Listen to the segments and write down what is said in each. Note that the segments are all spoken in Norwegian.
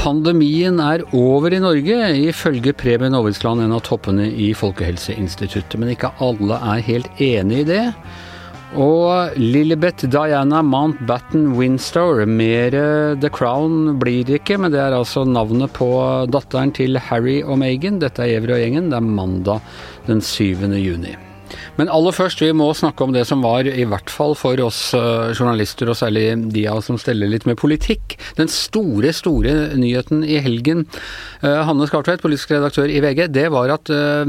Pandemien er over i Norge, ifølge Preben Aavitsland, en av toppene i Folkehelseinstituttet. Men ikke alle er helt enig i det. Og Lilibet Diana Mountbatten Winstour, mer The Crown blir det ikke, men det er altså navnet på datteren til Harry og Meghan. Dette er Evry og gjengen. Det er mandag den 7. juni. Men aller først, vi må snakke om det som var, i hvert fall for oss uh, journalister, og særlig de av oss som steller litt med politikk. Den store, store nyheten i helgen, uh, Hanne Skartveit, politisk redaktør i VG, det var at uh,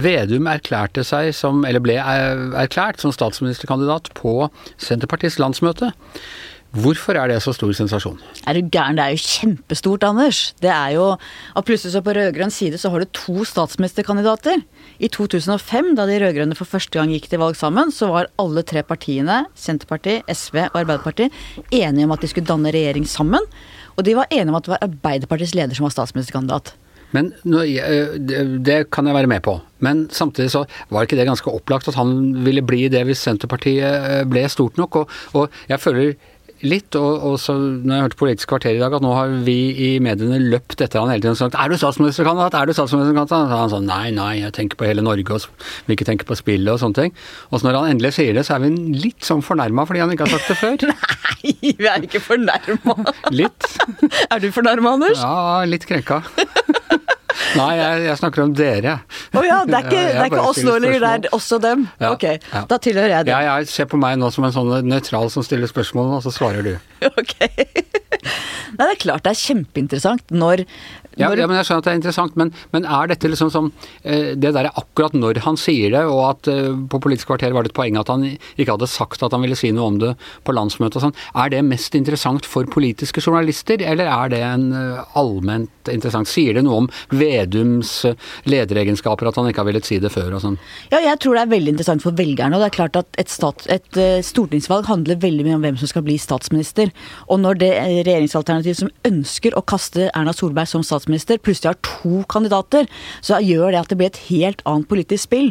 Vedum erklærte seg som, eller ble erklært som statsministerkandidat på Senterpartiets landsmøte. Hvorfor er det så stor sensasjon? Er du gæren, det er jo kjempestort, Anders. Det er jo at plutselig så på rød-grønn side så har du to statsministerkandidater. I 2005, da de rød-grønne for første gang gikk til valg sammen, så var alle tre partiene, Senterpartiet, SV og Arbeiderpartiet, enige om at de skulle danne regjering sammen. Og de var enige om at det var Arbeiderpartiets leder som var statsministerkandidat. Men Det kan jeg være med på. Men samtidig så var ikke det ganske opplagt at han ville bli det hvis Senterpartiet ble stort nok. Og, og jeg føler litt. Og, og så når jeg hørte Politisk kvarter i dag, at nå har vi i mediene løpt etter han hele tiden og sagt 'Er du statsministerkandidat? Er du statsministerkandidat?' Så han sa nei, nei, jeg tenker på hele Norge og vil ikke tenke på spillet og sånne ting. Og så når han endelig sier det, så er vi litt sånn fornærma fordi han ikke har sagt det før. nei, vi er ikke fornærma. litt. er du fornærma, Anders? Ja, litt krenka. Nei, jeg, jeg, snakker om dere. Å oh ja, det er ikke, det er ikke oss nå lenger, det er også dem? Ja, ok, ja. da tilhører jeg dem. Ja, jeg ser på meg nå som en sånn nøytral som stiller spørsmål, og så svarer du. Ok. Nei, det er klart det er kjempeinteressant når ja, ja, men jeg skjønner at det er interessant, men, men er dette liksom som eh, Det der er akkurat når han sier det, og at eh, på Politisk kvarter var det et poeng at han ikke hadde sagt at han ville si noe om det på landsmøtet og sånn. Er det mest interessant for politiske journalister, eller er det en uh, allment interessant Sier det noe om Vedums lederegenskaper at han ikke har villet si det før og sånn? Ja, jeg tror det er veldig interessant for velgerne. Og det er klart at et, stat, et stortingsvalg handler veldig mye om hvem som skal bli statsminister. Og når det regjeringsalternativet som ønsker å kaste Erna Solberg som statsminister, plutselig har to kandidater, så gjør det at det blir et helt annet politisk spill.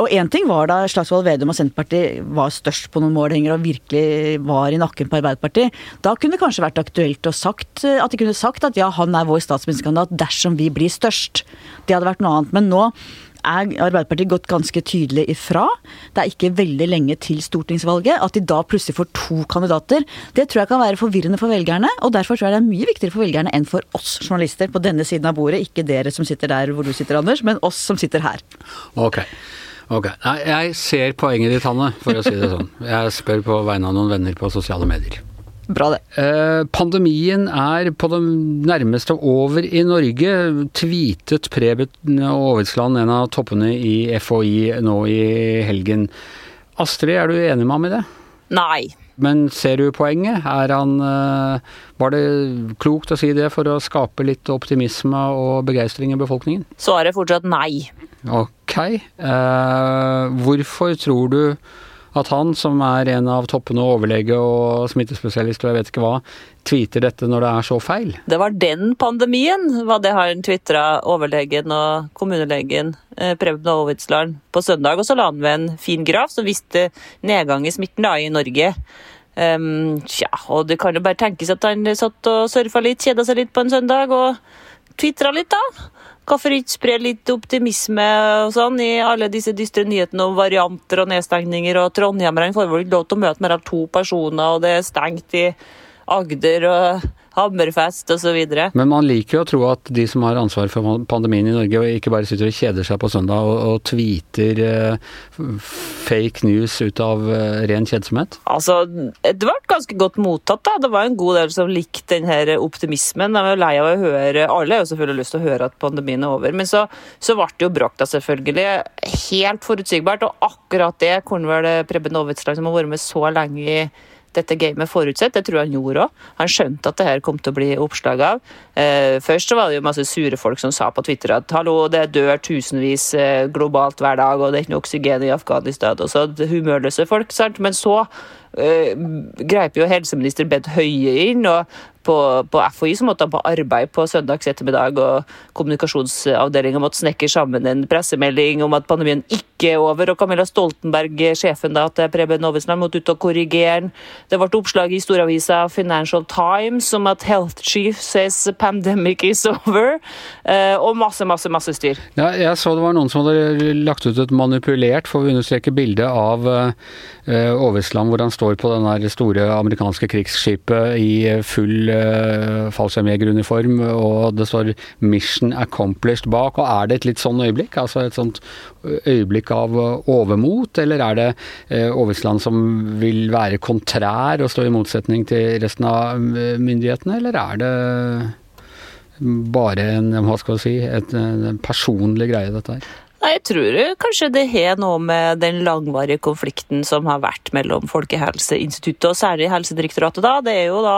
Og én ting var da Slagsvold Vedum og Senterpartiet var størst på noen målinger og virkelig var i nakken på Arbeiderpartiet. Da kunne det kanskje vært aktuelt å sagt, at de kunne sagt at ja, han er vår statsministerkandidat dersom vi blir størst. Det hadde vært noe annet. Men nå er Arbeiderpartiet gått ganske tydelig ifra. Det er ikke veldig lenge til stortingsvalget. At de da plutselig får to kandidater, det tror jeg kan være forvirrende for velgerne. Og derfor tror jeg det er mye viktigere for velgerne enn for oss journalister på denne siden av bordet. Ikke dere som sitter der hvor du sitter, Anders, men oss som sitter her. Ok. Ok. Jeg ser poenget ditt, Hanne, for å si det sånn. Jeg spør på vegne av noen venner på sosiale medier. Bra, det. Eh, pandemien er på det nærmeste over i Norge, tweetet Preben Aavitsland, en av toppene i FHI nå i helgen. Astrid, er du enig med ham i det? Nei. Men ser du poenget? Er han eh, Var det klokt å si det for å skape litt optimisme og begeistring i befolkningen? Svaret er fortsatt nei. Ok. Eh, hvorfor tror du at han, som er en av toppene overlege og smittespesialist og jeg vet ikke hva, tweeter dette når det er så feil? Det var den pandemien, var det han tvitra, overlegen og kommunelegen eh, Preben Aavitsland på søndag. Og så la han ved en fin graf som viste nedgang i smitten da, i Norge. Um, tja, og det kan jo bare tenkes at han satt og surfa litt, kjeda seg litt på en søndag og tvitra litt, da. Hvorfor ikke spre litt optimisme og sånn i alle disse dystre nyhetene om varianter og nedstengninger, og trondheimerne får vel ikke lov til å møte mer enn to personer, og det er stengt i Agder og Hammerfest osv. Men man liker jo å tro at de som har ansvar for pandemien i Norge, ikke bare sitter og kjeder seg på søndag og, og tweeter eh, fake news ut av eh, ren kjedsomhet? Altså, det ble ganske godt mottatt. da. Det var en god del som likte den optimismen. De var lei av å høre Alle har jo selvfølgelig lyst til å høre at pandemien er over, men så, så ble det jo bråk, da, selvfølgelig. Helt forutsigbart, og akkurat det kunne vel Preben Aavitsland, som har vært med så lenge i dette gamet forutsett. Det tror jeg han gjorde òg. Han skjønte at det her kom til å bli oppslag av. Eh, først så var det jo masse sure folk som sa på Twitter at hallo, det dør tusenvis eh, globalt hver dag, og det er ikke noe oksygen i Afghanistan. Og så humørløse folk, sant. Men så greip jo helseminister Bent Høie inn og på, på FHI så måtte han på arbeid på søndags ettermiddag, og kommunikasjonsavdelinga måtte snekre sammen en pressemelding om at pandemien ikke er over. Og Camilla Stoltenberg, sjefen da, til Preben Aavitsland, måtte ut og korrigere den. Det ble oppslag i storavisa Financial Times om at Health Chief says pandemic is over, eh, og masse, masse, masse styr. Ja, jeg så det var noen som hadde lagt ut et manipulert, får vi understreke, bilde av uh, Aavitsland hvor han står på den store amerikanske krigsskipet i full uh, fallskjermjegeruniform, og det står 'Mission Accomplished' bak. og Er det et litt sånn øyeblikk? Altså et sånt øyeblikk av overmot, eller er det Aavitsland som vil være kontrær og stå i motsetning til resten av myndighetene, eller er det bare en, hva skal vi si, et, en personlig greie, dette her? Nei, Jeg tror kanskje det har noe med den langvarige konflikten som har vært mellom Folkehelseinstituttet og særlig Helsedirektoratet. da. Det er jo da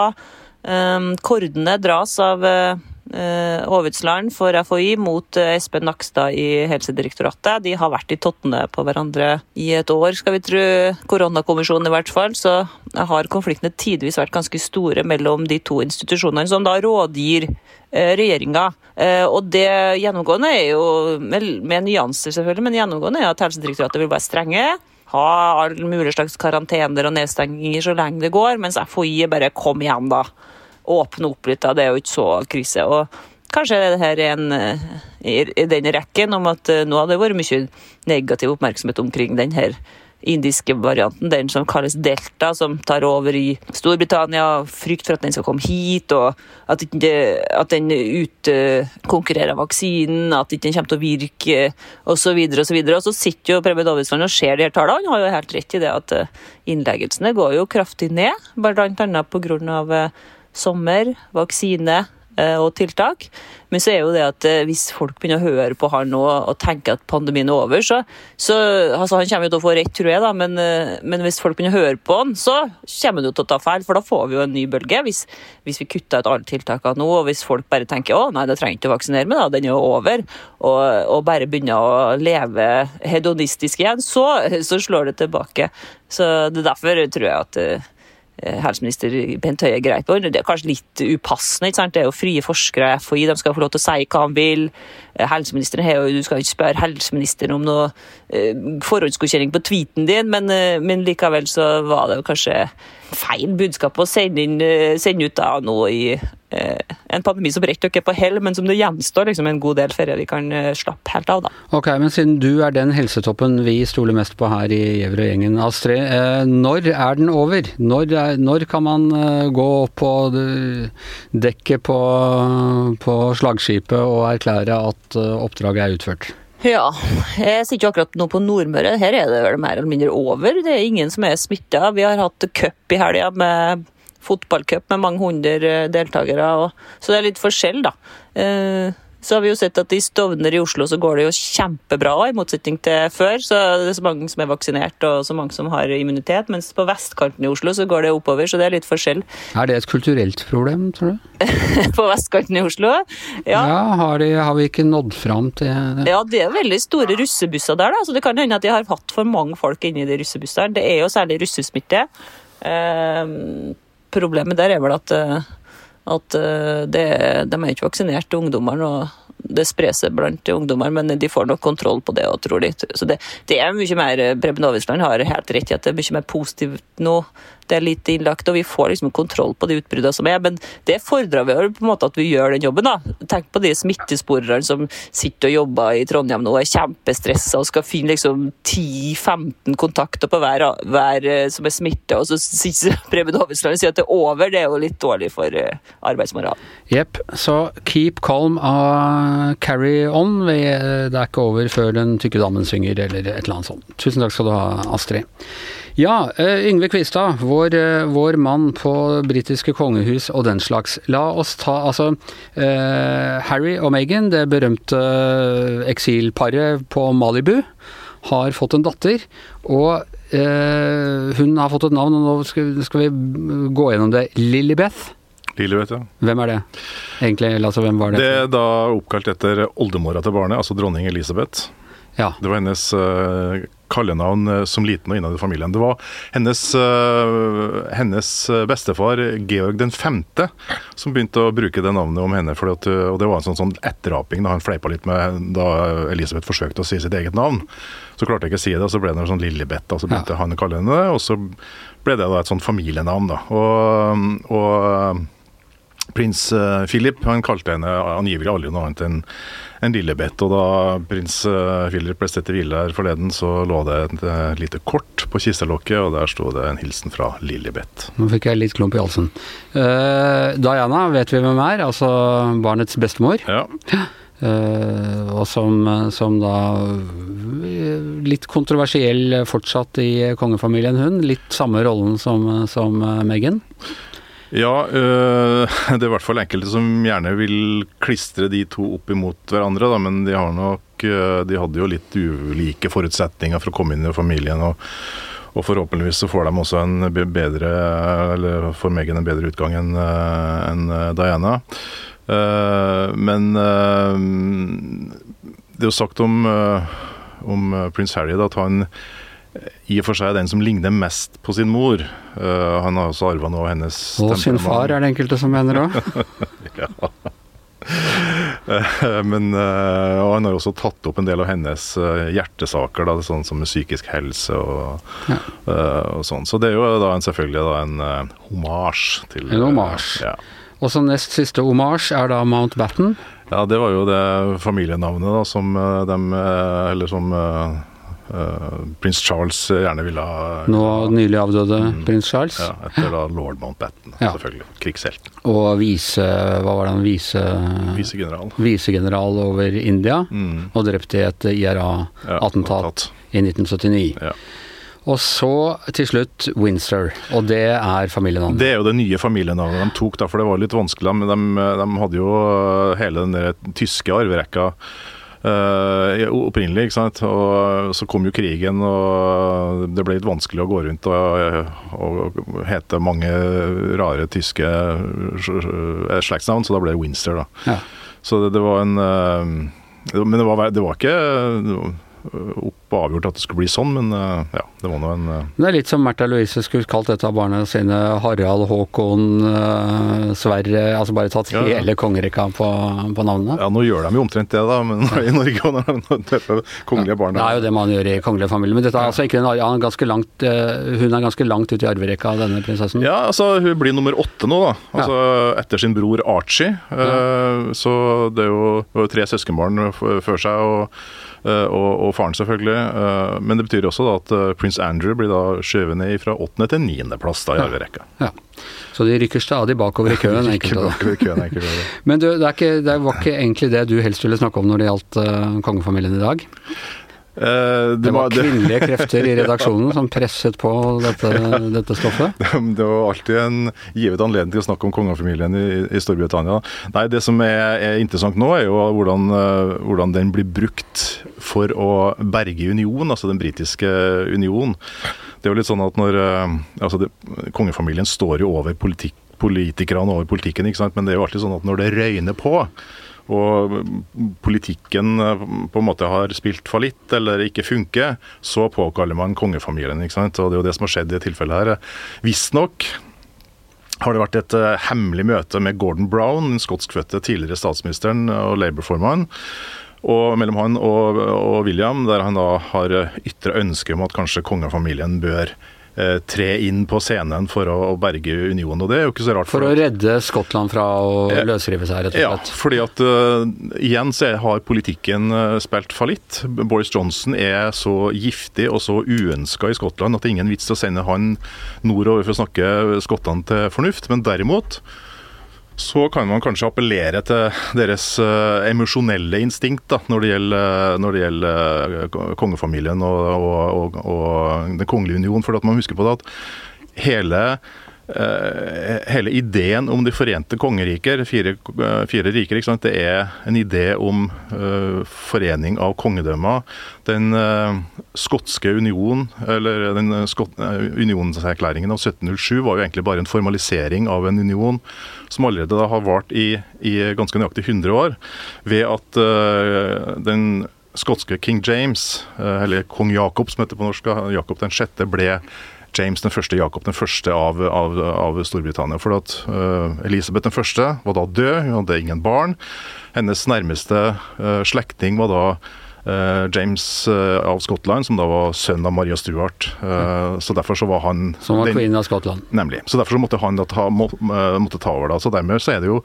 um, Kordene dras av uh, Aavitsland for FHI mot Espen Nakstad i Helsedirektoratet. De har vært i tottene på hverandre i et år, skal vi tro. Koronakommisjonen i hvert fall. Så har konfliktene tidvis vært ganske store mellom de to institusjonene, som da rådgir regjeringa. Og det gjennomgående er jo, med nyanser selvfølgelig, men gjennomgående er at Helsedirektoratet vil være strenge. Ha all mulig slags karantener og nedstenginger så lenge det går, mens FHI bare kom igjen, da åpne opp litt. Da. Det er jo ikke så krise. og Kanskje det her er en i den rekken om at nå har det vært mye negativ oppmerksomhet omkring den her indiske varianten, den som kalles delta, som tar over i Storbritannia. Frykt for at den skal komme hit, og at, ikke, at den utkonkurrerer vaksinen, at ikke den kommer til å virke, osv. Og, så videre, og så sitter jo Preben Davidsland og ser de her tallene. Han har jo helt rett i det at innleggelsene går jo kraftig ned, bl.a. pga sommer, vaksine og tiltak. Men så er jo det at hvis folk begynner å høre på han nå og tenker at pandemien er over, så, så altså Han kommer jo til å få rett, tror jeg, da, men, men, hvis folk begynner å høre på han, så kommer han jo til å ta feil, for da får vi jo en ny bølge. Hvis, hvis vi kutter ut alle tiltakene nå, og hvis folk bare tenker å nei, det trenger ikke å vaksinere meg, da, den er jo over, og, og, bare begynner å leve hedonistisk igjen, så, så slår det tilbake. Så det er derfor tror jeg at helseminister Bent Høie greit på. Det er kanskje litt upassende. ikke sant? Det er jo frie forskere i FHI, de skal få lov til å si hva de vil. Helseministeren har jo, Du skal ikke spørre helseministeren om noe forhåndsgodkjenning på tweeten din, men, men, likevel så var det jo kanskje feil budskap å sende, inn, sende ut da nå i en pandemi som rekker er på hell, men som det gjenstår liksom en god del før vi kan slappe helt av. da. Ok, Men siden du er den helsetoppen vi stoler mest på her i Gjever og gjengen, Astrid. Når er den over? Når, er, når kan man gå opp på dekket på, på slagskipet og erklære at oppdraget er utført? Ja, jeg sitter jo akkurat nå på Nordmøre. Her er det vel mer eller mindre over. Det er ingen som er smitta. Vi har hatt cup i helga med fotballcup med mange hundre deltakere. så det er litt forskjell, da. Så har vi jo sett at i Stovner i Oslo så går det jo kjempebra, i motsetning til før. Så det er så mange som er vaksinert og så mange som har immunitet. Mens på vestkanten i Oslo så går det oppover, så det er litt forskjell. Er det et kulturelt problem, tror du? på vestkanten i Oslo? Ja. ja har, de, har, vi ikke nådd fram til det? Ja, det er veldig store russebusser der, da. Så det kan hende at de har hatt for mange folk inni de russebussene. Det er jo særlig russesmitte. Eh, problemet der er vel at at det, de er ikke vaksinert, ungdommene. og det sprer seg blant ungdommer, men de får nok kontroll på det. Tror de. Så det, det er mye mer Preben Aavitsland har helt rett i at det er mye mer positivt nå. Det er litt innlagt, og vi får liksom kontroll på de utbruddene som er. Men det fordrer vi på en måte at vi gjør den jobben. da. Tenk på de smittesporerne som sitter og jobber i Trondheim nå og er kjempestressa og skal finne liksom 10-15 kontakter på hver, hver som er smitta, og så sier Preben Aavitsland sier at det er over. Det er jo litt dårlig for arbeidsmoralen. Jepp. Så keep calm og carry on. Det er ikke over før den tykke damen synger, eller et eller annet sånt. Tusen takk skal du ha, Astrid. Ja, Yngve Kvistad, vår, vår mann på britiske kongehus og den slags. La oss ta altså eh, Harry og Meghan, det berømte eksilparet på Malibu, har fått en datter. Og eh, hun har fått et navn, og nå skal, skal vi gå gjennom det. Lilibeth. Lilibeth, ja. Hvem er det? Egentlig, altså hvem var det? Det er da oppkalt etter oldemora til barnet, altså dronning Elisabeth. Ja. Det var hennes uh, kallenavn eh, som liten og innad i familien. Det var hennes, uh, hennes bestefar Georg den femte som begynte å bruke det navnet om henne. At, og Det var en sånn, sånn etteraping da han fleipa litt med da Elisabeth forsøkte å si sitt eget navn. Så klarte jeg ikke å si det, og så ble det noe sånn og så begynte ja. han å kalle henne det. Og så ble det da et sånn familienavn. da. Og, og prins Philip han kalte henne angivelig aldri noe annet enn en lillebett. Og da prins eh, Philip ble sett i hvile her forleden, så lå det et eh, lite kort på kistelokket, og der sto det en hilsen fra Lillebett. Nå fikk jeg litt klump i halsen. Uh, Diana vet vi hvem er, altså barnets bestemor. Ja. Uh, og som, som, da Litt kontroversiell fortsatt i kongefamilien, hun. Litt samme rollen som, som Meghan. Ja, øh, det er i hvert fall enkelte som gjerne vil klistre de to opp imot hverandre, da, men de har nok øh, De hadde jo litt ulike forutsetninger for å komme inn i familien. og, og forhåpentligvis så får de også en bedre Eller får Megan en bedre utgang enn øh, en Diana. Men det er jo sagt om, om prins Harry da, at han i og for seg den som ligner mest på sin mor. Uh, han har også arva noe av hennes Og sin far, er det enkelte som mener òg. ja. Uh, men uh, han har også tatt opp en del av hennes hjertesaker, da, sånn som psykisk helse og, ja. og sånn. Så det er jo da en, selvfølgelig da en homasj til En homasj. Ja. Og så nest siste homasj er da Mountbatten. Ja, det var jo det familienavnet da som de Eller som prins Charles gjerne ville ha Nå nylig avdøde mm, prins Charles? Ja, etter da lord Mountbatten, ja. selvfølgelig. Krigshelten. Og vise Hva var det han vise Visegeneral. Visegeneral over India, mm. og drept i et IRA-attentat ja, i 1979. Ja. Og så til slutt Windsor, og det er familienavnet? Det er jo det nye familienavnet de tok, da, for det var litt vanskelig. Men de, de hadde jo hele den der tyske arverekka uh, opprinnelig. ikke sant? Og Så kom jo krigen, og det ble litt vanskelig å gå rundt og, og hete mange rare tyske slagsnavn, så da ble det Winster. da. Ja. Så det, det, var en uh, Men det var, det var ikke opp og avgjort at det skulle bli sånn, men ja, det var nå en Det er litt som Märtha Louise skulle kalt et av barna sine Harald, Håkon, Sverre Altså bare tatt ja, ja. hele kongerekka på, på navnet. Ja, nå gjør de jo omtrent det, da, men i Norge og når de kongelige barna Det er jo det man gjør i kongelige familier, men dette er altså ikke en, ja, ganske langt, hun er ganske langt ute i arverekka, denne prinsessen? Ja, altså hun blir nummer åtte nå, da. Altså etter sin bror Archie. Så det er jo tre søskenbarn før seg. og Eh, og, og, faren, selvfølgelig. Eh, men det betyr også da at eh, prins Andrew blir da skjøvet ned fra åttende til niendeplass i arverekka. Ja. Så de rykker stadig bakover i køen, enkelte. bakover i køen, enkelte. Men du, det, ikke, det, var ikke egentlig det du helst ville snakke om når det gjaldt uh, kongefamilien i dag? Uh, det, det, var, var kvinnelige krefter i redaksjonen som presset på dette, dette stoffet? Det var alltid en givet anledning til å snakke om kongefamilien i, i, Storbritannia. Nei, Det som er, er, interessant nå, er jo hvordan, uh, hvordan, den blir brukt for å berge union, altså den britiske union. Det er jo litt sånn at når uh, altså det, Kongefamilien står jo over politikerne over politikken, ikke sant? men det er jo alltid sånn at når det røyner på og politikken eh, på en måte har spilt fallitt eller ikke funker, så påkaller man kongefamilien. ikke sant? Og Det er jo det som har skjedd i tilfellet her. Visstnok har det vært et uh, hemmelig møte med Gordon Brown, den skotskfødte tidligere statsministeren og Labour-formann. Og mellom han og, og, William, der han da har ytre ønske om at kanskje kongefamilien bør Eh, tre inn på scenen for å, å, berge unionen. og det er jo ikke så rart. For, for å redde Skottland fra å løsrive seg, rett og slett? Ja, fordi at uh, igjen så har politikken uh, spilt fallitt. Boris Johnson er så giftig og så uønska i Skottland at det er ingen vits å sende han nordover for å snakke skottene til fornuft. Men derimot så kan man kanskje appellere til deres uh, emosjonelle instinkt da, når det gjelder, når det gjelder uh, kongefamilien og, og, og, og, Den kongelige union. For at man husker på det at hele hele ideen om de forente kongeriker, fire, uh, fire riker, det er en idé om uh, forening av kongedømmer. Den skotske union, eller den unionserklæringen av 1707 var jo egentlig bare en formalisering av en union som allerede da har vart i, i ganske nøyaktig 100 år, ved at den skotske king James, eh, eller kong Jakob som heter på norsk, Jakob den sjette, ble James den første, Jakob den første av, av, av Storbritannia. For at uh, Elisabeth den første var da død, hun hadde ingen barn. Hennes nærmeste uh, slektning var da James av Skottland, som da var sønn av Maria Stuart. så derfor så var han Som var queen av Skottland. Nemlig. Så derfor så måtte han da ta, må, måtte ta over. da. Så dermed så er det jo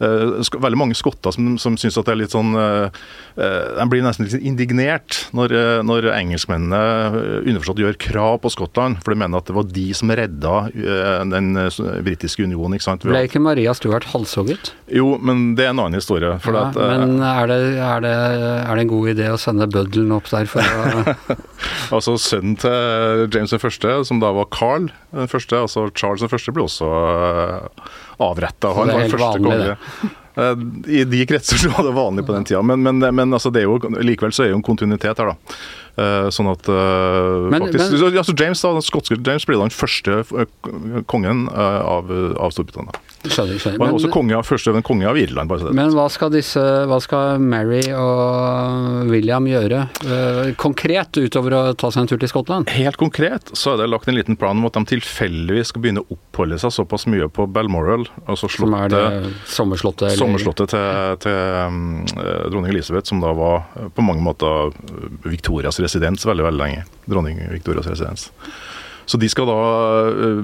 veldig mange skotter som, som syns at det er litt sånn De blir nesten litt indignert når, når engelskmennene underforstått gjør krav på Skottland, for de mener at det var de som redda den britiske unionen. ikke sant? Ble ikke Maria Stuart halshogget? Jo, men det er en annen historie. Ja, at, men er det, er, det, er det, en god idé å sende bøddelen opp der for å Altså Sønnen til James den første, som da var Carl den første, altså Charles den første, ble også avretta. Han var første konge. Eh, I de kretser så var det vanlig på den tida, men, men, men altså, det jo, likevel så er det jo en kontinuitet her, da. Uh, sånn at men, faktisk altså James da, Den skotske James blir da den første kongen av, av Storbritannia. Skjønner, skjønner. Er også konge av, første konge av Irland. Men hva skal, disse, hva skal Mary og William gjøre uh, konkret, utover å ta seg en tur til Skottland? Helt konkret så er det lagt en liten plan om at de tilfeldigvis skal begynne å oppholde seg såpass mye på Balmoral, altså slottet, som er det sommerslottet, sommerslottet til, til um, dronning Elisabeth, som da var på mange måter Victorias residens veldig, veldig lenge. Dronning Victorias residens. Så de skal da uh,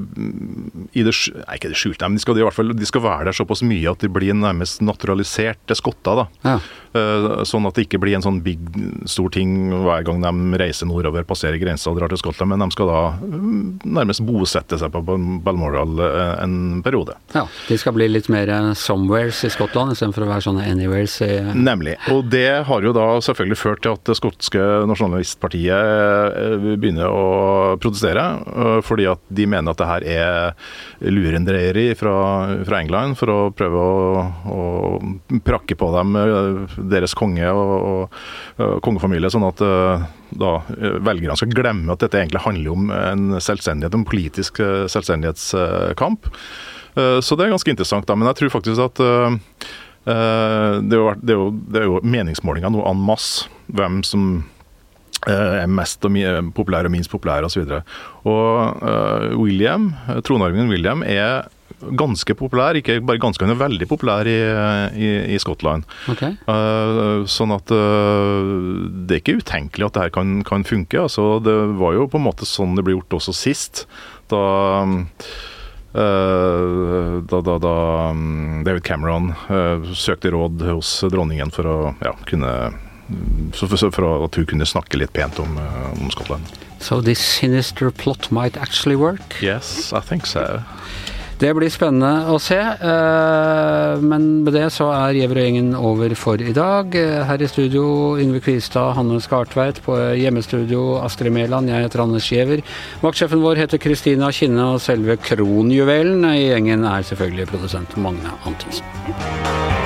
i det, Nei, ikke det skjulte, men de skal, i hvert fall, de skal være der såpass mye at de blir nærmest naturaliserte skotter. da. Ja. Uh, sånn at det ikke blir en sånn big, stor ting hver gang de reiser nordover, passerer grensa og drar til Skottland, men de skal da uh, nærmest bosette seg på Balmoral en periode. Ja, De skal bli litt mer somewheres i Skottland istedenfor å være sånne anywheres i Nemlig. Og det har jo da selvfølgelig ført til at det skotske nasjonalistpartiet begynner å protestere. Eh, fordi at de mener at det her er lurendreieri fra, fra England for å prøve å, å prakke på dem eh, deres konge og, og, og kongefamilie, sånn at eh, da velgerne skal glemme at dette egentlig handler om en selvstendighet, en politisk selvstendighetskamp. Så det er ganske interessant. da, Men jeg tror faktisk at det er jo, det er jo, det er jo meningsmålinger nå en masse hvem som Eh, er mest og populær og minst populær osv. Og, så og uh, William, tronarvingen William er ganske populær, ikke bare ganske, han er veldig populær i, i, i Skottland. Okay. Uh, sånn at uh, det er ikke utenkelig at det her kan, kan, funke. Altså, det var jo på en måte sånn det ble gjort også sist. Da, uh, da, da, da um, David Cameron søkte råd hos dronningen for å ja, kunne for at hun kunne snakke litt pent om, eh, om Skottland. So this sinister plot might actually work? Yes, I think so. Det blir spennende å se, eh, men med det så er Gjever og gjengen over for i dag. Her i studio Yngve Kvistad, Hanne Skartveit. På hjemmestudio Astrid Mæland. Jeg heter Anders Giæver. Vaktsjefen vår heter Kristina Kinne, og selve kronjuvelen i gjengen er selvfølgelig produsent Magne Antonsen.